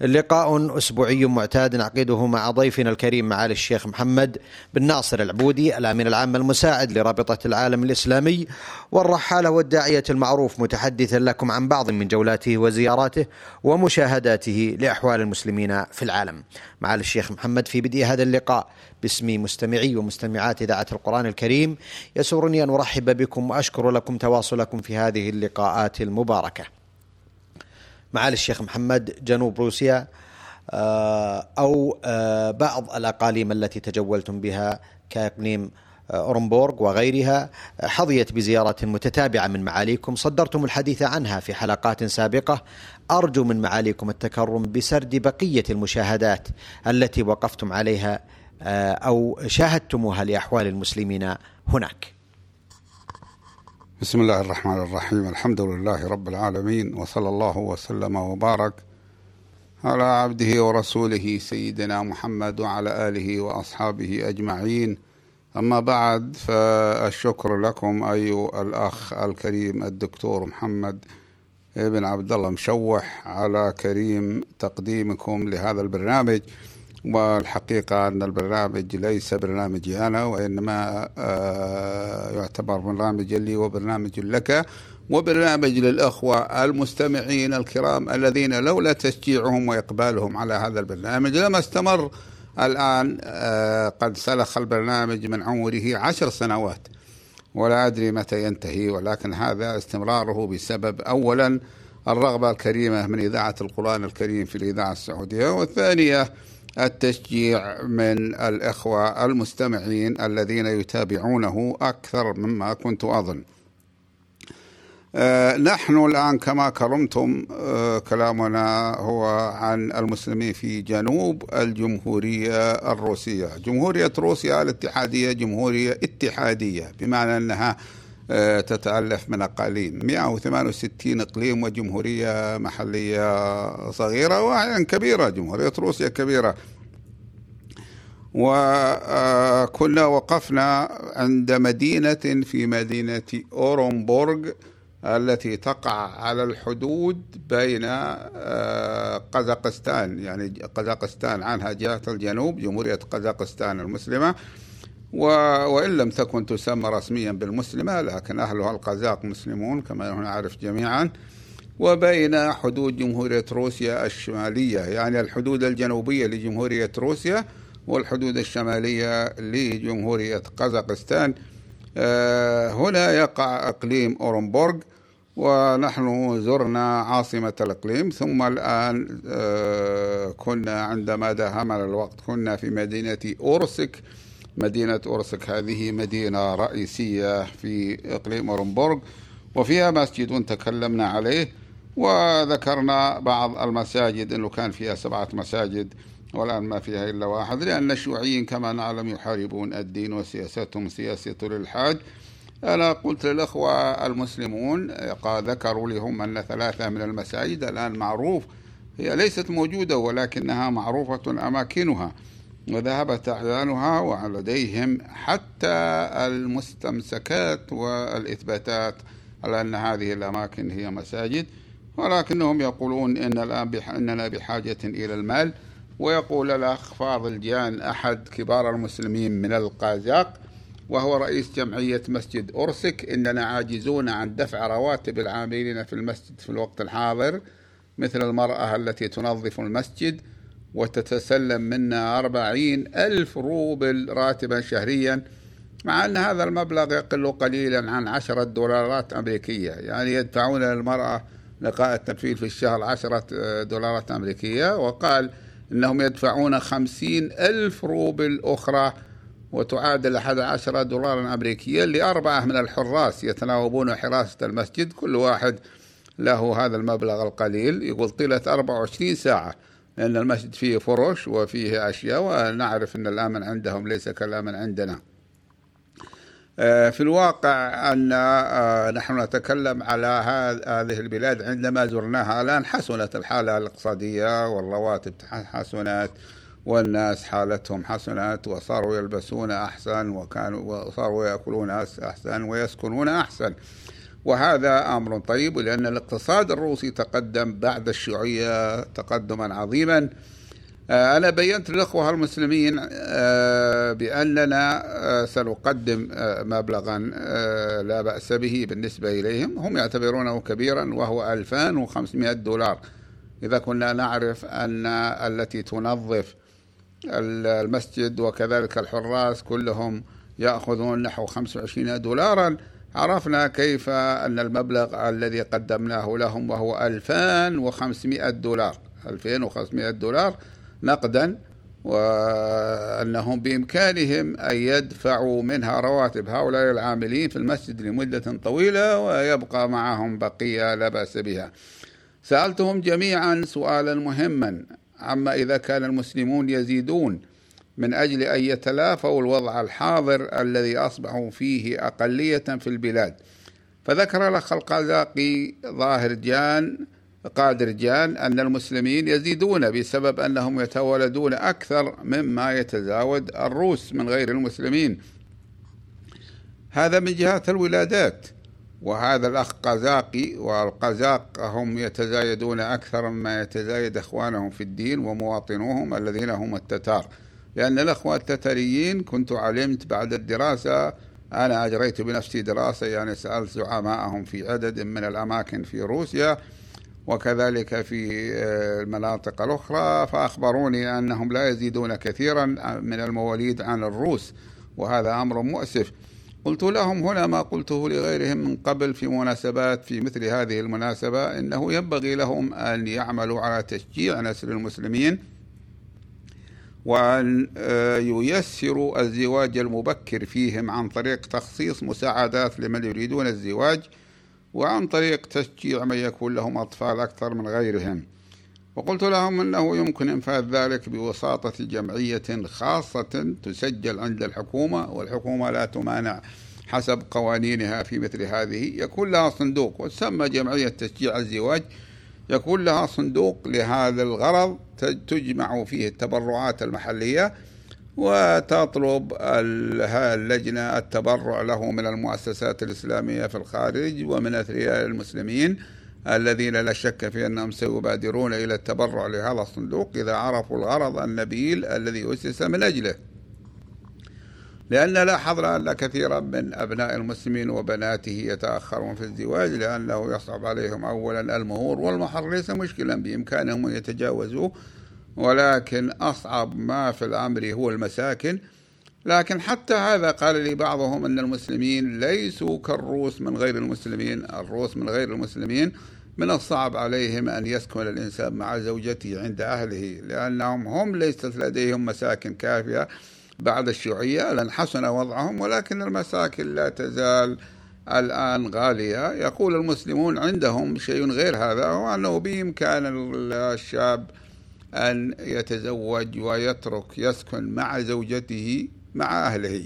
لقاء أسبوعي معتاد نعقده مع ضيفنا الكريم معالي الشيخ محمد بن ناصر العبودي الأمين العام المساعد لرابطة العالم الإسلامي والرحالة والداعية المعروف متحدثا لكم عن بعض من جولاته وزياراته ومشاهداته لأحوال المسلمين في العالم. معالي الشيخ محمد في بدء هذا اللقاء باسم مستمعي ومستمعات إذاعة القرآن الكريم يسرني أن أرحب بكم وأشكر لكم تواصلكم في هذه اللقاءات المباركة. معالي الشيخ محمد جنوب روسيا آه، أو آه، بعض الأقاليم التي تجولتم بها كإقليم آه، أورنبورغ وغيرها حظيت بزيارة متتابعة من معاليكم. صدرتم الحديث عنها في حلقات سابقة. أرجو من معاليكم التكرم بسرد بقية المشاهدات التي وقفتم عليها أو شاهدتموها لأحوال المسلمين هناك. بسم الله الرحمن الرحيم الحمد لله رب العالمين وصلى الله وسلم وبارك على عبده ورسوله سيدنا محمد وعلى آله وأصحابه أجمعين أما بعد فالشكر لكم أيها الأخ الكريم الدكتور محمد بن عبد الله مشوح على كريم تقديمكم لهذا البرنامج والحقيقة أن البرنامج ليس برنامجي أنا وإنما آه، يعتبر برنامج لي وبرنامج لك وبرنامج للأخوة المستمعين الكرام الذين لولا تشجيعهم وإقبالهم على هذا البرنامج لما استمر الآن آه، قد سلخ البرنامج من عمره عشر سنوات. ولا أدري متى ينتهي ولكن هذا استمراره بسبب أولا الرغبة الكريمة من إذاعة القرآن الكريم في الإذاعة السعودية والثانية التشجيع من الإخوة المستمعين الذين يتابعونه أكثر مما كنت أظن. آه، نحن الآن كما كرمتم آه، كلامنا هو عن المسلمين في جنوب الجمهورية الروسية. جمهورية روسيا الاتحادية جمهورية اتحادية بمعنى أنها تتألف من أقاليم. 168 إقليم وجمهورية محلية صغيرة وأحيانا كبيرة جمهورية روسيا كبيرة. وكنا وقفنا عند مدينة في مدينة أورنبورغ التي تقع على الحدود بين آه، قزاقستان يعني قزاقستان عنها جهة الجنوب جمهورية قزاقستان المسلمة. وإن لم تكن تسمى رسميا بالمسلمة لكن أهلها القزاق مسلمون كما نعرف جميعا. وبين حدود جمهورية روسيا الشمالية يعني الحدود الجنوبية لجمهورية روسيا والحدود الشمالية لجمهورية قزاقستان. آه، هنا يقع إقليم أورنبورغ ونحن زرنا عاصمة الإقليم. ثم الآن آه، كنا عندما داهمنا الوقت كنا في مدينة أورسك. مدينة أورسك. هذه مدينة رئيسية في إقليم أورنبورغ وفيها مسجد تكلمنا عليه وذكرنا بعض المساجد. أنه كان فيها سبعة مساجد والآن ما فيها إلا واحد لأن الشيوعيين كما نعلم يحاربون الدين وسياستهم سياسة الإلحاد أنا قلت للأخوة المسلمون ذكروا لي هم أن ثلاثة من المساجد الآن معروف هي ليست موجودة ولكنها معروفة أماكنها. وذهبت أعيانها ولديهم حتى المستمسكات والإثباتات على أن هذه الأماكن هي مساجد ولكنهم يقولون إن الآن إننا بحاجة إلى المال. ويقول الأخ فاضل جان أحد كبار المسلمين من القازاق وهو رئيس جمعية مسجد أرسك إننا عاجزون عن دفع رواتب العاملين في المسجد في الوقت الحاضر مثل المرأة التي تنظف المسجد وتتسلم منا أربعين ألف روبل راتبا شهريا مع أن هذا المبلغ يقل قليلا عن عشرة دولارات أمريكية. يعني يدفعون للمرأة لقاء التنفيذ في الشهر عشرة دولارات أمريكية وقال إنهم يدفعون خمسين ألف روبل أخرى وتعادل أحد عشر دولارا أمريكيا لأربعة من الحراس يتناوبون حراسة المسجد. كل واحد له هذا المبلغ القليل. يقول طيلة 24 ساعة. لأن المسجد فيه فرش وفيه أشياء ونعرف أن الأمن عندهم ليس كالأمن عندنا. آه، في الواقع أن آه، نحن نتكلم على هذه البلاد عندما زرناها الآن حسنت الحالة الاقتصادية والرواتب حسنت والناس حالتهم حسنت وصاروا يلبسون أحسن وكانوا وصاروا يأكلون أحسن ويسكنون أحسن. وهذا أمر طيب لأن الاقتصاد الروسي تقدم بعد الشيوعية تقدما عظيما. آه، أنا بينت للأخوة المسلمين آه، بأننا آه، سنقدم مبلغا لا بأس به بالنسبة إليهم. هم يعتبرونه كبيرا وهو 2500 دولار. إذا كنا نعرف أن التي تنظف المسجد وكذلك الحراس كلهم يأخذون نحو 25 دولارا عرفنا كيف أن المبلغ الذي قدمناه لهم وهو 2500 دولار. 2500 دولار نقدا وأنهم بإمكانهم أن يدفعوا منها رواتب هؤلاء العاملين في المسجد لمدة طويلة ويبقى معهم بقية لا بأس بها. سألتهم جميعا سؤالا مهما عما إذا كان المسلمون يزيدون من أجل أن يتلافوا الوضع الحاضر الذي أصبحوا فيه أقلية في البلاد. فذكر الأخ القذاقي ظاهر جان قادر جان أن المسلمين يزيدون بسبب أنهم يتولدون أكثر مما يتزاود الروس من غير المسلمين. هذا من جهة الولادات. وهذا الأخ قزاقي والقزاق هم يتزايدون أكثر مما يتزايد إخوانهم في الدين ومواطنوهم الذين هم التتار. لأن الأخوة التتريين كنت علمت بعد الدراسة أنا أجريت بنفسي دراسة يعني سألت زعماءهم في عدد من الأماكن في روسيا وكذلك في آه، المناطق الأخرى فأخبروني أنهم لا يزيدون كثيرا من المواليد عن الروس وهذا أمر مؤسف. قلت لهم هنا ما قلته لغيرهم من قبل في مناسبات في مثل هذه المناسبة إنه ينبغي لهم أن يعملوا على تشجيع نسل المسلمين وأن آه، ييسروا الزواج المبكر فيهم عن طريق تخصيص مساعدات لمن يريدون الزواج وعن طريق تشجيع من يكون لهم أطفال أكثر من غيرهم. وقلت لهم أنه يمكن إنفاذ ذلك بوساطة جمعية خاصة تسجل عند الحكومة والحكومة لا تمانع حسب قوانينها في مثل هذه. يكون لها صندوق وتسمى جمعية تشجيع الزواج يكون لها صندوق لهذا الغرض تجمع فيه التبرعات المحلية وتطلب اللجنة التبرع له من المؤسسات الإسلامية في الخارج ومن أثرياء المسلمين الذين لا شك في أنهم سيبادرون إلى التبرع لهذا الصندوق إذا عرفوا الغرض النبيل الذي أسس من أجله. لأن لاحظنا أن كثيرا من أبناء المسلمين وبناته يتأخرون في الزواج لأنه يصعب عليهم أولا المهور والمهر ليس مشكلا بإمكانهم أن يتجاوزوه. ولكن أصعب ما في الأمر هو المساكن. لكن حتى هذا قال لي بعضهم أن المسلمين ليسوا كالروس من غير المسلمين. الروس من غير المسلمين من الصعب عليهم أن يسكن الإنسان مع زوجته عند أهله لأنهم هم ليست لديهم مساكن كافية. بعد الشيوعية لأن حسن وضعهم ولكن المساكن لا تزال الآن غالية. يقول المسلمون عندهم شيء غير هذا هو أنه بإمكان الشاب أن يتزوج ويترك يسكن مع زوجته مع أهله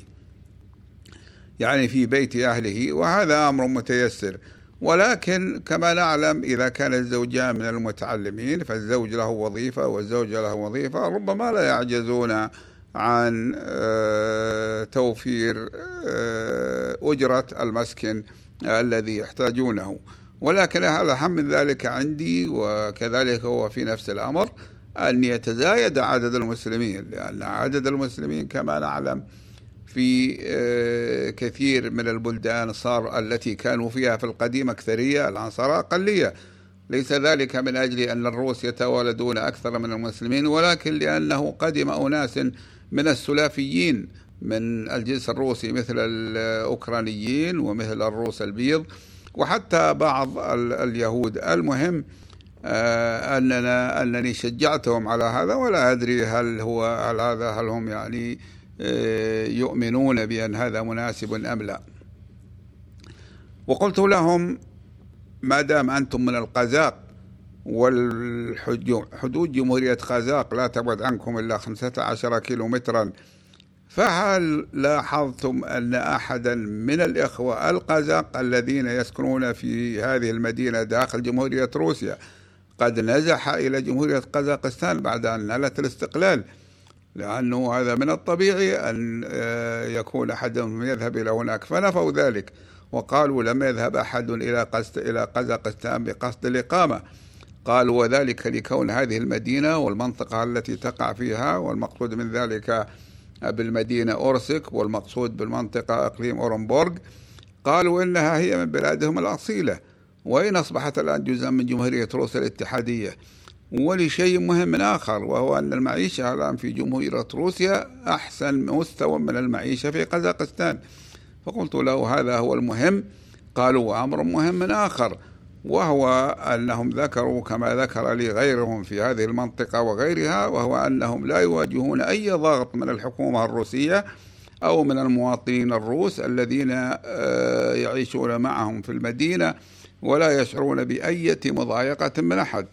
يعني في بيت أهله وهذا أمر متيسر. ولكن كما نعلم إذا كان الزوجان من المتعلمين فالزوج له وظيفة والزوجة له وظيفة ربما لا يعجزون عن آه، توفير آه، أجرة المسكن الذي يحتاجونه. ولكن الأهم من ذلك عندي وكذلك هو في نفس الأمر أن يتزايد عدد المسلمين لأن عدد المسلمين كما نعلم في آه، كثير من البلدان صار التي كانوا فيها في القديم أكثرية الآن صار أقلية. ليس ذلك من أجل أن الروس يتوالدون أكثر من المسلمين ولكن لأنه قدم أناس من السلافيين من الجنس الروسي مثل الأوكرانيين ومثل الروس البيض وحتى بعض اليهود. المهم آه، أننا أنني شجعتهم على هذا ولا أدري هل هو هل هذا هل هم يعني آه، يؤمنون بأن هذا مناسب أم لا. وقلت لهم ما دام أنتم من القزاق والحدود جمهورية قزاق لا تبعد عنكم إلا 15 كيلو مترا فهل لاحظتم أن أحدا من الإخوة القزق الذين يسكنون في هذه المدينة داخل جمهورية روسيا قد نزح إلى جمهورية قزاقستان بعد أن نالت الاستقلال؟ لأنه هذا من الطبيعي أن آه، يكون أحدهم يذهب إلى هناك. فنفوا ذلك وقالوا لم يذهب أحد إلى قزاقستان بقصد الإقامة. قالوا وذلك لكون هذه المدينة والمنطقة التي تقع فيها والمقصود من ذلك بالمدينة أورسك والمقصود بالمنطقة إقليم أورنبورغ. قالوا إنها هي من بلادهم الأصيلة. وإن أصبحت الآن جزءا من جمهورية روسيا الاتحادية. ولشيء مهم آخر وهو أن المعيشة الآن في جمهورية روسيا أحسن مستوى من المعيشة في قزاقستان. فقلت له هذا هو المهم. قالوا أمر مهم آخر. وهو أنهم ذكروا كما ذكر لي غيرهم في هذه المنطقة وغيرها وهو أنهم لا يواجهون أي ضغط من الحكومة الروسية أو من المواطنين الروس الذين آه، يعيشون معهم في المدينة ولا يشعرون بأية مضايقة من أحد.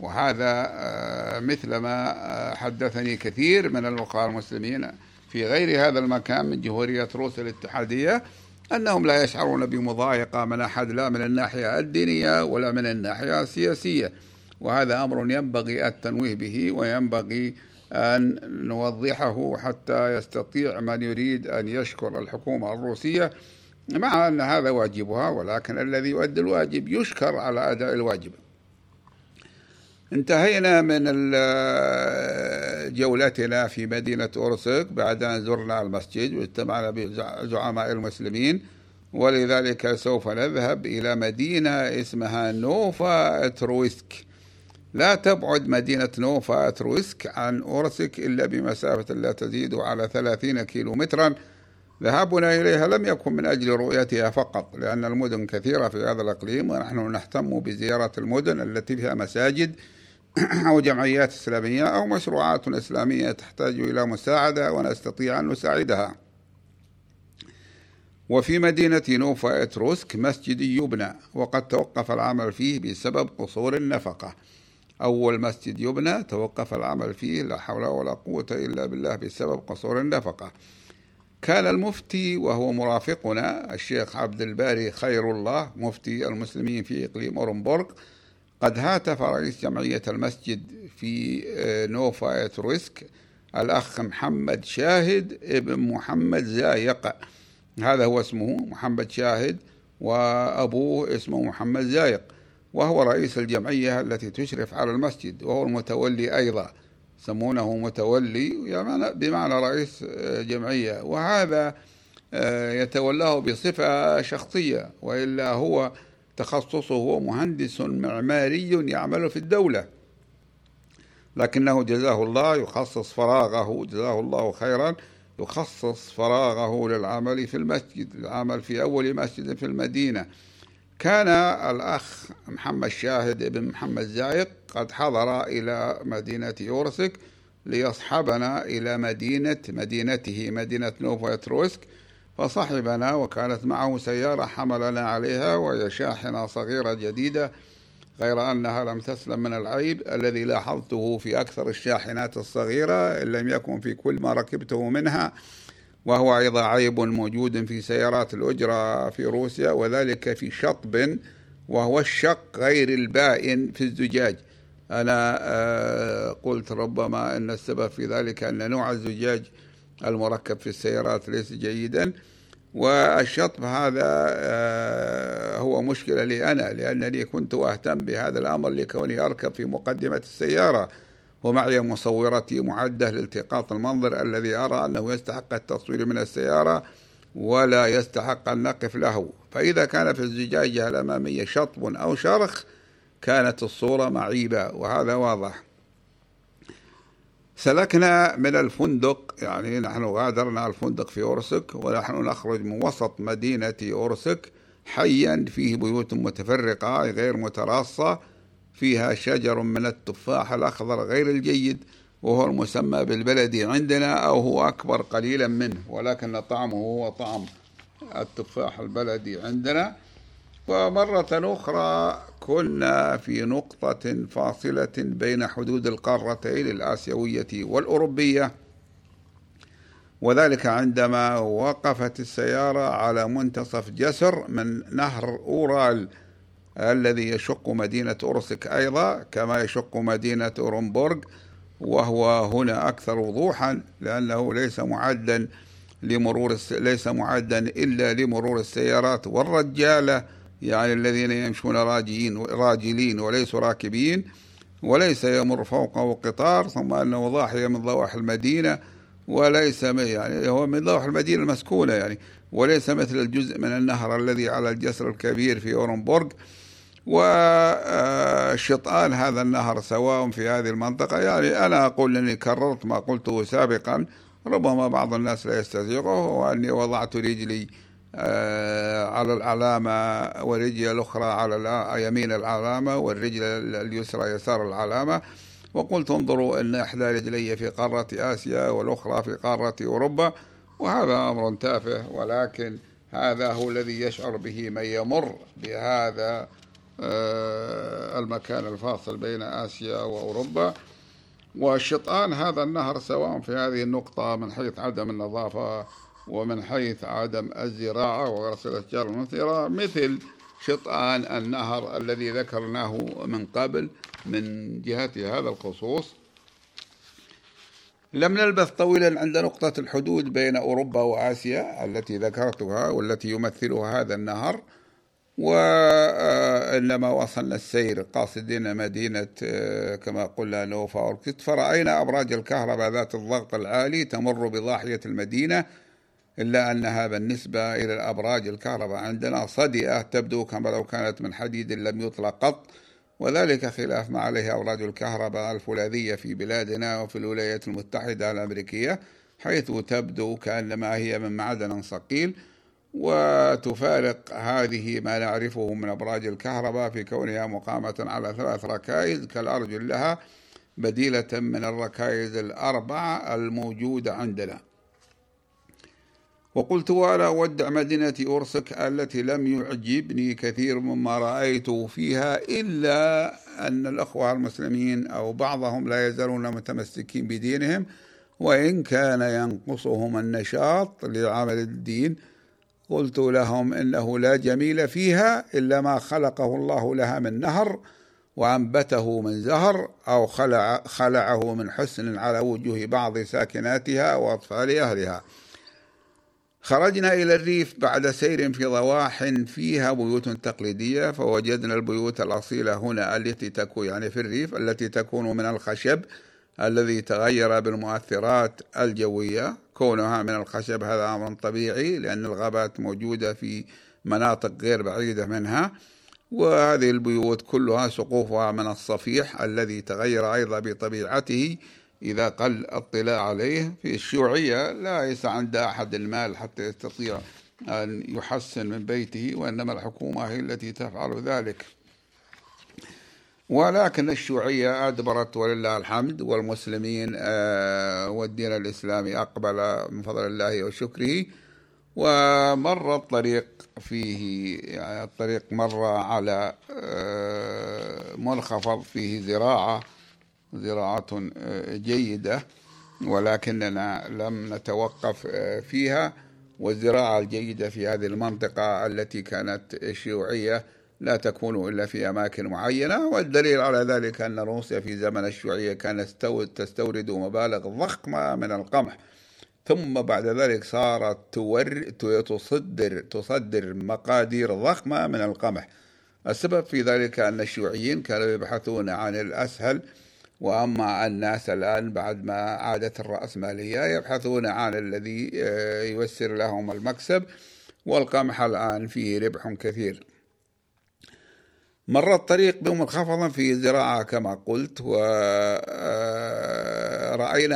وهذا آه، مثل ما آه، حدثني كثير من الوقار المسلمين في غير هذا المكان من جمهورية روسيا الاتحادية. أنهم لا يشعرون بمضايقة من أحد لا من الناحية الدينية ولا من الناحية السياسية. وهذا أمر ينبغي التنويه به وينبغي أن نوضحه حتى يستطيع من يريد أن يشكر الحكومة الروسية. مع أن هذا واجبها ولكن الذي يؤدي الواجب يشكر على أداء الواجب. انتهينا من جولتنا في مدينة أورسك بعد أن زرنا المسجد واجتمعنا بزعماء المسلمين ولذلك سوف نذهب إلى مدينة اسمها نوفا ترويسك لا تبعد مدينة نوفا ترويتسك عن أورسك إلا بمسافة لا تزيد على ثلاثين كيلو مترا ذهابنا إليها لم يكن من أجل رؤيتها فقط لأن المدن كثيرة في هذا الإقليم ونحن نهتم بزيارة المدن التي فيها مساجد أو جمعيات إسلامية أو مشروعات إسلامية تحتاج إلى مساعدة ونستطيع أن نساعدها. وفي مدينة نوفا ترويتسك مسجد يبنى وقد توقف العمل فيه بسبب قصور النفقة. أول مسجد يبنى توقف العمل فيه لا حول ولا قوة إلا بالله بسبب قصور النفقة. كان المفتي وهو مرافقنا الشيخ عبد الباري خير الله مفتي المسلمين في إقليم أورنبورغ قد هاتف رئيس جمعية المسجد في آه، نوفا ترويتسك الأخ محمد شاهد ابن محمد زايق. هذا هو اسمه محمد شاهد وأبوه اسمه محمد زايق وهو رئيس الجمعية التي تشرف على المسجد وهو المتولي أيضا. يسمونه متولي بمعنى رئيس آه، جمعية. وهذا آه، يتولاه بصفة شخصية وإلا هو تخصصه هو مهندس معماري يعمل في الدولة. لكنه جزاه الله يخصص فراغه جزاه الله خيرا يخصص فراغه للعمل في المسجد العمل في أول مسجد في المدينة. كان الأخ محمد شاهد بن محمد زايق قد حضر إلى مدينة يورسك ليصحبنا إلى مدينة مدينته مدينة نوفا فصحبنا وكانت معه سيارة حملنا عليها وهي شاحنة صغيرة جديدة غير أنها لم تسلم من العيب الذي لاحظته في أكثر الشاحنات الصغيرة إن لم يكن في كل ما ركبته منها وهو أيضا عيب موجود في سيارات الأجرة في روسيا وذلك في شطب وهو الشق غير البائن في الزجاج. أنا آه، قلت ربما أن السبب في ذلك أن نوع الزجاج المركب في السيارات ليس جيدا والشطب هذا آه، هو مشكلة لي أنا لأنني كنت أهتم بهذا الأمر لكوني أركب في مقدمة السيارة ومعي مصورتي معدة لالتقاط المنظر الذي أرى أنه يستحق التصوير من السيارة ولا يستحق أن نقف له. فإذا كان في الزجاجة الأمامية شطب أو شرخ كانت الصورة معيبة وهذا واضح. سلكنا من الفندق يعني نحن غادرنا الفندق في أورسك ونحن نخرج من وسط مدينة أورسك حيا فيه بيوت متفرقة غير متراصة فيها شجر من التفاح الأخضر غير الجيد وهو المسمى بالبلدي عندنا أو هو أكبر قليلا منه ولكن طعمه هو طعم التفاح البلدي عندنا. ومرة أخرى كنا في نقطة فاصلة بين حدود القارتين الآسيوية والأوروبية وذلك عندما وقفت السيارة على منتصف جسر من نهر أورال الذي يشق مدينة أورسك أيضا كما يشق مدينة أورنبورغ وهو هنا أكثر وضوحا لأنه ليس معدا لمرور ليس معدا إلا لمرور السيارات والرجالة يعني الذين يمشون راجلين راجلين وليسوا راكبين وليس يمر فوقه قطار ثم أنه ضاحية من ضواحي المدينة وليس يعني هو من ضواحي المدينة المسكونة يعني. وليس مثل الجزء من النهر الذي على الجسر الكبير في أورنبورغ. وشطآن هذا النهر سواء في هذه المنطقة. يعني أنا أقول أني كررت ما قلته سابقا. ربما بعض الناس لا يستذيقه وأني وضعت رجلي على العلامة ورجلي الأخرى على يمين العلامة والرجل اليسرى يسار العلامة. وقلت انظروا أن إحدى رجلي في قارة آسيا والأخرى في قارة أوروبا وهذا أمر تافه ولكن هذا هو الذي يشعر به من يمر بهذا آه، المكان الفاصل بين آسيا وأوروبا. وشطآن هذا النهر سواء في هذه النقطة من حيث عدم النظافة ومن حيث عدم الزراعة وغرس الأشجار المثيرة مثل شطآن النهر الذي ذكرناه من قبل من جهة هذا الخصوص. لم نلبث طويلا عند نقطة الحدود بين أوروبا وآسيا التي ذكرتها والتي يمثلها هذا النهر وإنما واصلنا السير قاصدين مدينة كما قلنا نوفا ترويتسك. فرأينا أبراج الكهرباء ذات الضغط العالي تمر بضاحية المدينة إلا أنها بالنسبة إلى الأبراج الكهرباء عندنا صدئة تبدو كما لو كانت من حديد لم يطل قط وذلك خلاف ما عليه أبراج الكهرباء الفولاذية في بلادنا وفي الولايات المتحدة الأمريكية حيث تبدو كأنما هي من معدن صقيل وتفارق هذه ما نعرفه من أبراج الكهرباء في كونها مقامة على ثلاث ركائز كالأرجل لها بديلة من الركائز الأربعة الموجودة عندنا. وقلت وأنا أودع مدينة أورسك التي لم يعجبني كثير مما رأيت فيها إلا أن الأخوة المسلمين أو بعضهم لا يزالون متمسكين بدينهم وإن كان ينقصهم النشاط لعمل الدين قلت لهم إنه لا جميل فيها إلا ما خلقه الله لها من نهر وأنبته من زهر أو خلع خلعه من حسن على وجوه بعض ساكناتها وأطفال أهلها. خرجنا إلى الريف بعد سير في ضواح فيها بيوت تقليدية فوجدنا البيوت الأصيلة هنا التي تكون يعني في الريف التي تكون من الخشب الذي تغير بالمؤثرات الجوية. كونها من الخشب هذا أمر طبيعي لأن الغابات موجودة في مناطق غير بعيدة منها وهذه البيوت كلها سقوفها من الصفيح الذي تغير أيضا بطبيعته. إذا قل الاطلاع عليه في الشيوعية ليس عند أحد المال حتى يستطيع أن يحسن من بيته وإنما الحكومة هي التي تفعل ذلك. ولكن الشيوعية أدبرت ولله الحمد والمسلمين آه، والدين الإسلامي أقبل من فضل الله وشكره ومر الطريق فيه يعني الطريق مر على آه، منخفض فيه زراعة زراعة آه، جيدة ولكننا لم نتوقف فيها والزراعة الجيدة في هذه المنطقة التي كانت شيوعية لا تكون إلا في أماكن معينة والدليل على ذلك أن روسيا في زمن الشيوعية كانت تستورد مبالغ ضخمة من القمح. ثم بعد ذلك صارت تور تصدر تصدر مقادير ضخمة من القمح. السبب في ذلك أن الشيوعيين كانوا يبحثون عن الأسهل وأما الناس الآن بعد ما عادت الرأسمالية يبحثون عن الذي آه، يوسر لهم المكسب والقمح الآن فيه ربح كثير. مر الطريق بمنخفض في الزراعة كما قلت ورأينا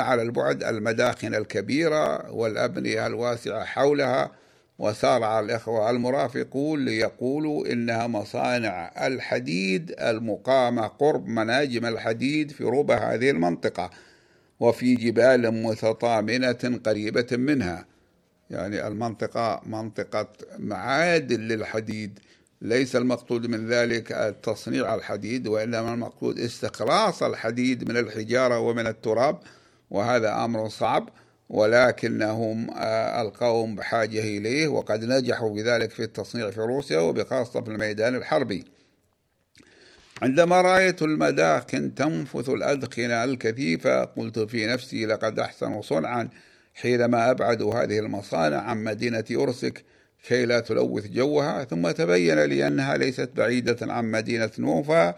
على البعد المداخن الكبيرة والأبنية الواسعة حولها. وسارع الإخوة المرافقون ليقولوا إنها مصانع الحديد المقامة قرب مناجم الحديد في ربع هذه المنطقة وفي جبال متطامنة قريبة منها. يعني المنطقة منطقة معادن للحديد. ليس المقصود من ذلك تصنيع الحديد وإنما المقصود استخلاص الحديد من الحجارة ومن التراب وهذا أمر صعب. ولكنهم آه، القوم بحاجة إليه وقد نجحوا بذلك في التصنيع في روسيا وبخاصة في الميدان الحربي. عندما رأيت المداخن تنفث الأدخنة الكثيفة قلت في نفسي لقد أحسنوا صنعا حينما أبعدوا هذه المصانع عن مدينة أورسك كي لا تلوث جوها. ثم تبين لي أنها ليست بعيدة عن مدينة نوفا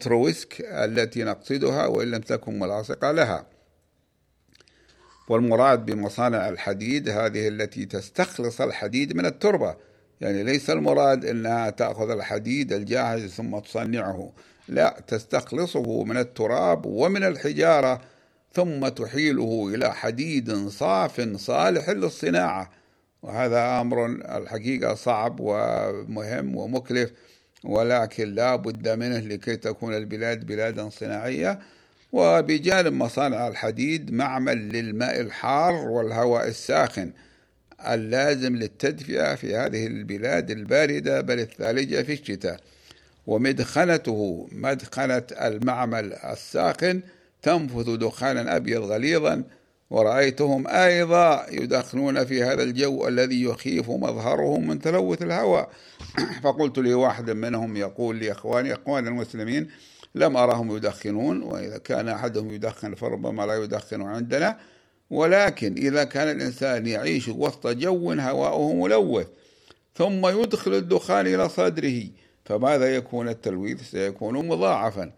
ترويتسك التي نقصدها وإن لم تكن ملاصقة لها. والمراد بمصانع الحديد هذه التي تستخلص الحديد من التربة. يعني ليس المراد أنها تأخذ الحديد الجاهز ثم تصنعه. لا تستخلصه من التراب ومن الحجارة ثم تحيله إلى حديد صاف صالح للصناعة. وهذا أمر الحقيقة صعب ومهم ومكلف ولكن لا بد منه لكي تكون البلاد بلادا صناعية. وبجانب مصانع الحديد معمل للماء الحار والهواء الساخن اللازم للتدفئة في هذه البلاد الباردة بل الثالجة في الشتاء. ومدخنته مدخنة المعمل الساخن تنفث دخانا أبيض غليظا. ورأيتهم أيضا يدخنون في هذا الجو الذي يخيف مظهرهم من تلوث الهواء. فقلت لواحد منهم يقول لي أخواني أخواني المسلمين لم أراهم يدخنون وإذا كان أحدهم يدخن فربما لا يدخن عندنا. ولكن إذا كان الإنسان يعيش وسط جو هواؤه ملوث ثم يدخل الدخان إلى صدره فماذا يكون التلويث؟ سيكون مضاعفا.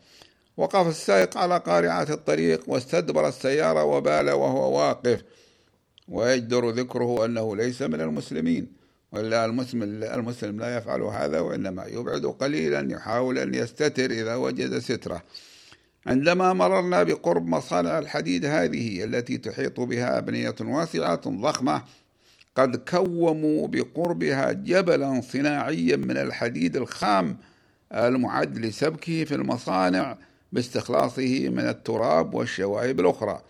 وقف السائق على قارعة الطريق واستدبر السيارة وبال وهو واقف ويجدر ذكره أنه ليس من المسلمين. ولا المسلم المسلم لا يفعل هذا وإنما يبعد قليلا يحاول أن يستتر إذا وجد سترة. عندما مررنا بقرب مصانع الحديد هذه التي تحيط بها أبنية واسعة ضخمة قد كوموا بقربها جبلا صناعيا من الحديد الخام المعد لسبكه في المصانع باستخلاصه من التراب والشوائب الأخرى.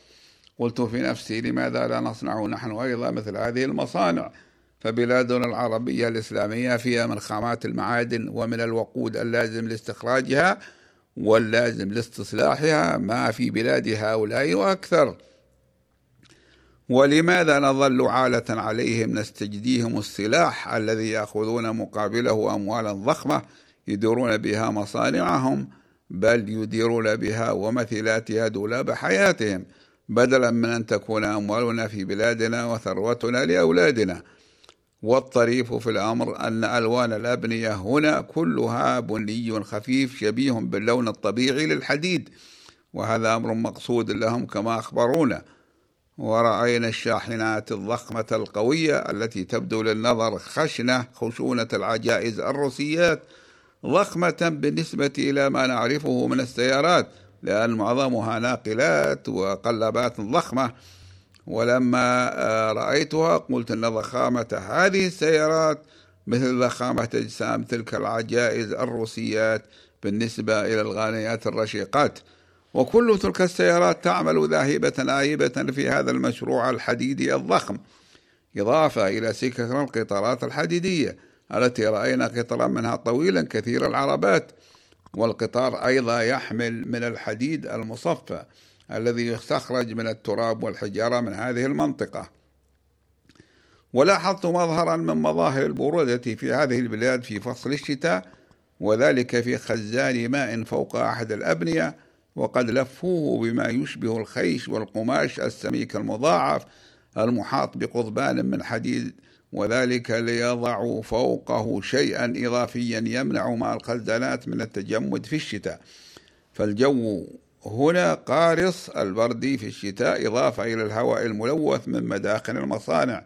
قلت في نفسي لماذا لا نصنع نحن أيضا مثل هذه المصانع؟ فبلادنا العربية الإسلامية فيها من خامات المعادن ومن الوقود اللازم لاستخراجها واللازم لاستصلاحها ما في بلاد هؤلاء وأكثر. ولماذا نظل عالة عليهم نستجديهم السلاح الذي يأخذون مقابله أموالا ضخمة يديرون بها مصانعهم بل يديرون بها ومثلاتها دولاب حياتهم بدلا من أن تكون أموالنا في بلادنا وثروتنا لأولادنا. والطريف في الأمر أن ألوان الأبنية هنا كلها بني خفيف شبيه باللون الطبيعي للحديد وهذا أمر مقصود لهم كما أخبرونا. ورأينا الشاحنات الضخمة القوية التي تبدو للنظر خشنة خشونة العجائز الروسيات ضخمة بالنسبة إلى ما نعرفه من السيارات لأن معظمها ناقلات وقلبات ضخمة ولما آه، رأيتها قلت أن ضخامة هذه السيارات مثل ضخامة أجسام تلك العجائز الروسيات بالنسبة إلى الغانيات الرشيقات. وكل تلك السيارات تعمل ذاهبة آيبة في هذا المشروع الحديدي الضخم إضافة إلى سكك القطارات الحديدية التي رأينا قطرا منها طويلا كثير العربات والقطار أيضا يحمل من الحديد المصفى. الذي يستخرج من التراب والحجارة من هذه المنطقة. ولاحظت مظهرا من مظاهر البرودة في هذه البلاد في فصل الشتاء وذلك في خزان ماء فوق أحد الأبنية وقد لفوه بما يشبه الخيش والقماش السميك المضاعف المحاط بقضبان من حديد وذلك ليضعوا فوقه شيئا إضافيا يمنع مع الخزانات من التجمد في الشتاء. فالجو هنا قارص البردي في الشتاء إضافة إلى الهواء الملوث من مداخن المصانع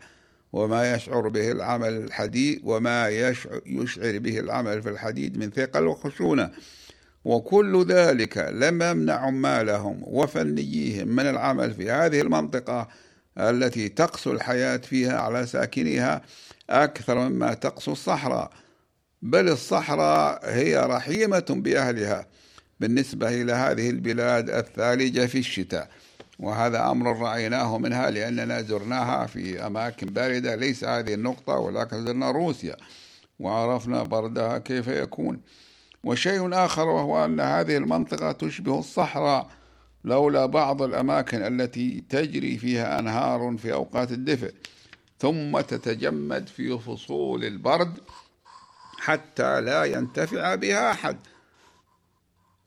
وما يشعر به العمل الحديد وما يشعر به العمل في الحديد من ثقل وخشونة وكل ذلك لم يمنع عمالهم وفنييهم من العمل في هذه المنطقة التي تقسو الحياة فيها على ساكنها أكثر مما تقسو الصحراء. بل الصحراء هي رحيمة بأهلها. بالنسبة إلى هذه البلاد الثالجة في الشتاء. وهذا أمر رأيناه منها لأننا زرناها في أماكن باردة. ليس هذه النقطة ولكن زرنا روسيا وعرفنا بردها كيف يكون. وشيء آخر وهو أن هذه المنطقة تشبه الصحراء لولا بعض الأماكن التي تجري فيها أنهار في أوقات الدفء. ثم تتجمد في فصول البرد حتى لا ينتفع بها أحد.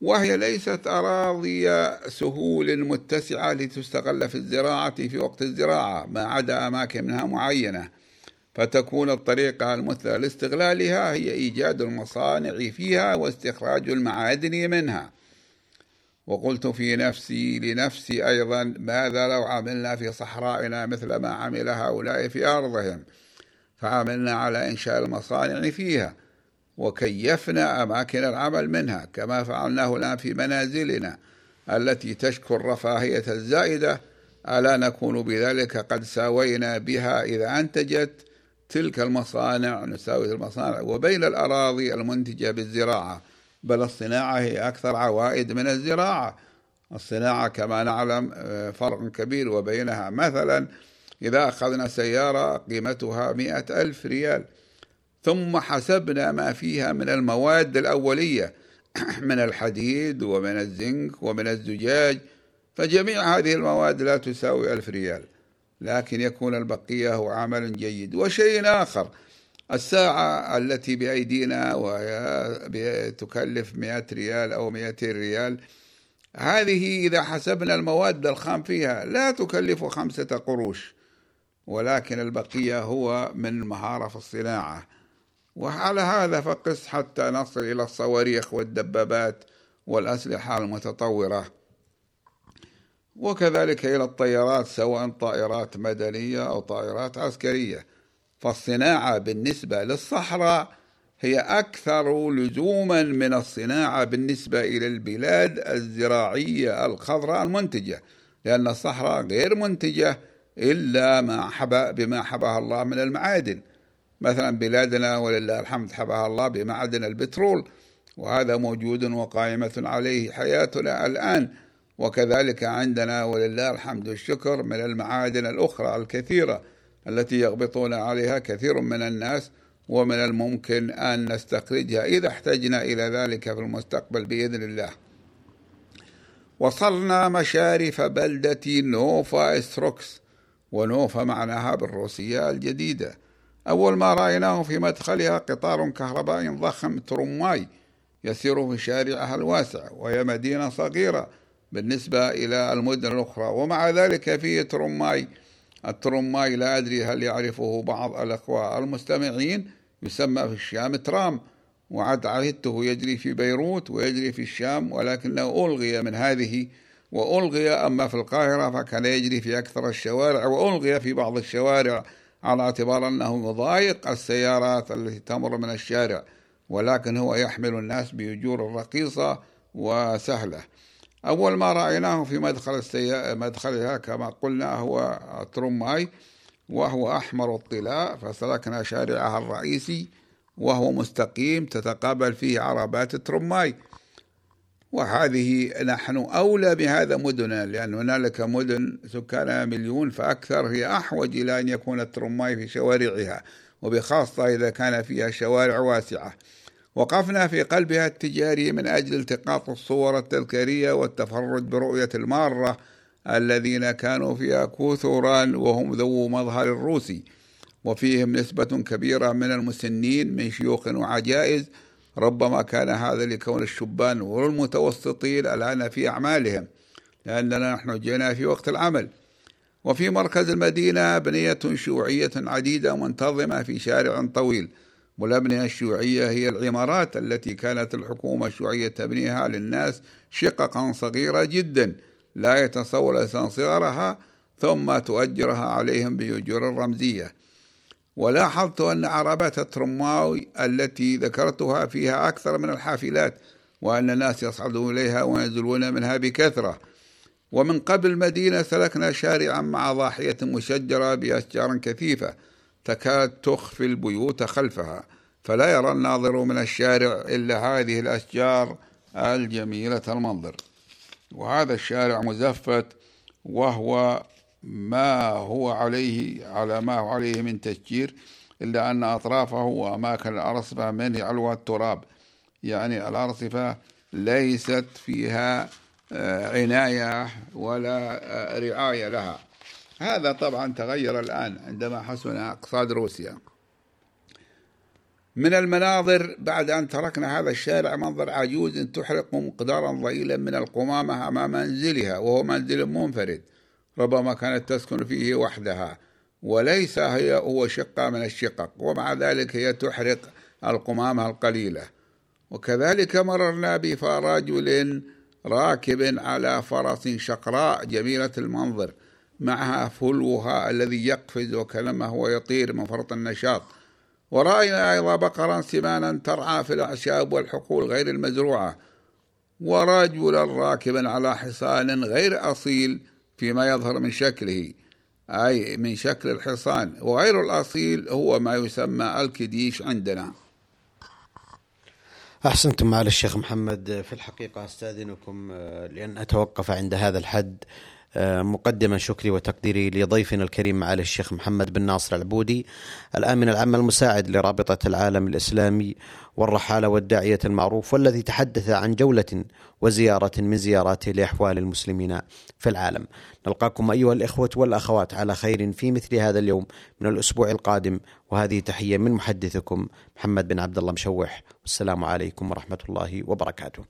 وهي ليست أراضي سهول متسعة لتستغل في الزراعة في وقت الزراعة ما عدا أماكن منها معينة. فتكون الطريقة المثلى لاستغلالها هي إيجاد المصانع فيها واستخراج المعادن منها. وقلت في نفسي لنفسي أيضا ماذا لو عملنا في صحرائنا مثل ما عمل هؤلاء في أرضهم؟ فعملنا على إنشاء المصانع فيها. وكيفنا أماكن العمل منها كما فعلناه الآن في منازلنا التي تشكو الرفاهية الزائدة. ألا نكون بذلك قد ساوينا بها إذا أنتجت تلك المصانع نساوي المصانع وبين الأراضي المنتجة بالزراعة. بل الصناعة هي أكثر عوائد من الزراعة. الصناعة كما نعلم آه، فرق كبير وبينها. مثلا إذا أخذنا سيارة قيمتها مئة ألف ريال ثم حسبنا ما فيها من المواد الأولية من الحديد ومن الزنك ومن الزجاج فجميع هذه المواد لا تساوي ألف ريال لكن يكون البقية هو عمل جيد وشيء آخر. الساعة التي بأيدينا وهي تكلف 100 ريال أو 200 ريال هذه إذا حسبنا المواد الخام فيها لا تكلف خمسة قروش ولكن البقية هو من مهارة في الصناعة. وعلى هذا فقس حتى نصل إلى الصواريخ والدبابات والأسلحة المتطورة. وكذلك إلى الطيارات سواء طائرات مدنية أو طائرات عسكرية. فالصناعة بالنسبة للصحراء هي أكثر لزوما من الصناعة بالنسبة إلى البلاد الزراعية الخضراء المنتجة لأن الصحراء غير منتجة إلا ما حبى بما حباها الله من المعادن. مثلا بلادنا ولله الحمد حباها الله بمعدن البترول وهذا موجود وقائمة عليه حياتنا الآن. وكذلك عندنا ولله الحمد والشكر من المعادن الأخرى الكثيرة التي يغبطون عليها كثير من الناس ومن الممكن أن نستخرجها إذا احتجنا إلى ذلك في المستقبل بإذن الله. وصلنا مشارف بلدة نوفا إستروكس ونوفا معناها بالروسية الجديدة. أول ما رأيناه في مدخلها قطار كهربائي ضخم ترماي يسير في شارعها الواسع وهي مدينة صغيرة بالنسبة إلى المدن الأخرى. ومع ذلك فيه ترماي. الترماي لا أدري هل يعرفه بعض الأخوة المستمعين. يسمى في الشام ترام. وقد عهدته يجري في بيروت ويجري في الشام ولكنه ألغي من هذه. وألغي أما في القاهرة فكان يجري في أكثر الشوارع وألغي في بعض الشوارع. على اعتبار أنه يضايق السيارات التي تمر من الشارع ولكن هو يحمل الناس بأجور رخيصة وسهلة. أول ما رأيناه في مدخل السي... مدخلها كما قلنا هو ترماي وهو أحمر الطلاء فسلكنا شارعها الرئيسي وهو مستقيم تتقابل فيه عربات ترماي. وهذه نحن أولى بهذا مدنا لأن هنالك مدن سكانها مليون فأكثر هي أحوج إلى أن يكون الترماي في شوارعها وبخاصة إذا كان فيها شوارع واسعة. وقفنا في قلبها التجاري من أجل التقاط الصور التذكارية والتفرج برؤية المارة الذين كانوا فيها كثرا وهم ذو مظهر الروسي. وفيهم نسبة كبيرة من المسنين من شيوخ وعجائز ربما كان هذا لكون الشبان والمتوسطين الآن في أعمالهم لأننا نحن جئنا في وقت العمل. وفي مركز المدينة بنية شيوعية عديدة منتظمة في شارع طويل. والأبنية الشيوعية هي العمارات التي كانت الحكومة الشيوعية تبنيها للناس شققا صغيرة جدا لا يتصور الإنسان صغرها ثم تؤجرها عليهم بأجور رمزية. ولاحظت أن عربات الترماوي التي ذكرتها فيها أكثر من الحافلات وأن الناس يصعدون إليها وينزلون منها بكثرة. ومن قبل المدينة سلكنا شارعا مع ضاحية مشجرة بأشجار كثيفة تكاد تخفي البيوت خلفها فلا يرى الناظر من الشارع إلا هذه الأشجار الجميلة المنظر. وهذا الشارع مزفت وهو ما هو عليه على ما هو عليه من تشجير إلا أن أطرافه وأماكن الأرصفة من علوى التراب. يعني الأرصفة ليست فيها عناية ولا رعاية لها. هذا طبعا تغير الآن عندما حسن اقتصاد روسيا. من المناظر بعد أن تركنا هذا الشارع منظر عجوز تحرق مقدارا ضئيلا من القمامة أمام منزلها وهو منزل منفرد. ربما كانت تسكن فيه وحدها وليس هي هو شقة من الشقق ومع ذلك هي تحرق القمامة القليلة. وكذلك مررنا برجل راكب على فرس شقراء جميلة المنظر معها فلوها الذي يقفز وكلمه ويطير من فرط النشاط. ورأينا أيضا بقرا سمانا ترعى في الأعشاب والحقول غير المزروعة. ورجلا راكبا على حصان غير أصيل فيما يظهر من شكله أي من شكل الحصان. وغير الأصيل هو ما يسمى الكديش عندنا. أحسنتم معالي الشيخ محمد في الحقيقة أستأذنكم آه، لأن أتوقف عند هذا الحد. مقدما شكري وتقديري لضيفنا الكريم معالي الشيخ محمد بن ناصر العبودي الآمن العام المساعد لرابطة العالم الإسلامي والرحالة والداعية المعروف والذي تحدث عن جولة وزيارة من زياراته لأحوال المسلمين في العالم. نلقاكم أيها الإخوة والأخوات على خير في مثل هذا اليوم من الأسبوع القادم وهذه تحية من محدثكم محمد بن عبد الله مشوح والسلام عليكم ورحمة الله وبركاته.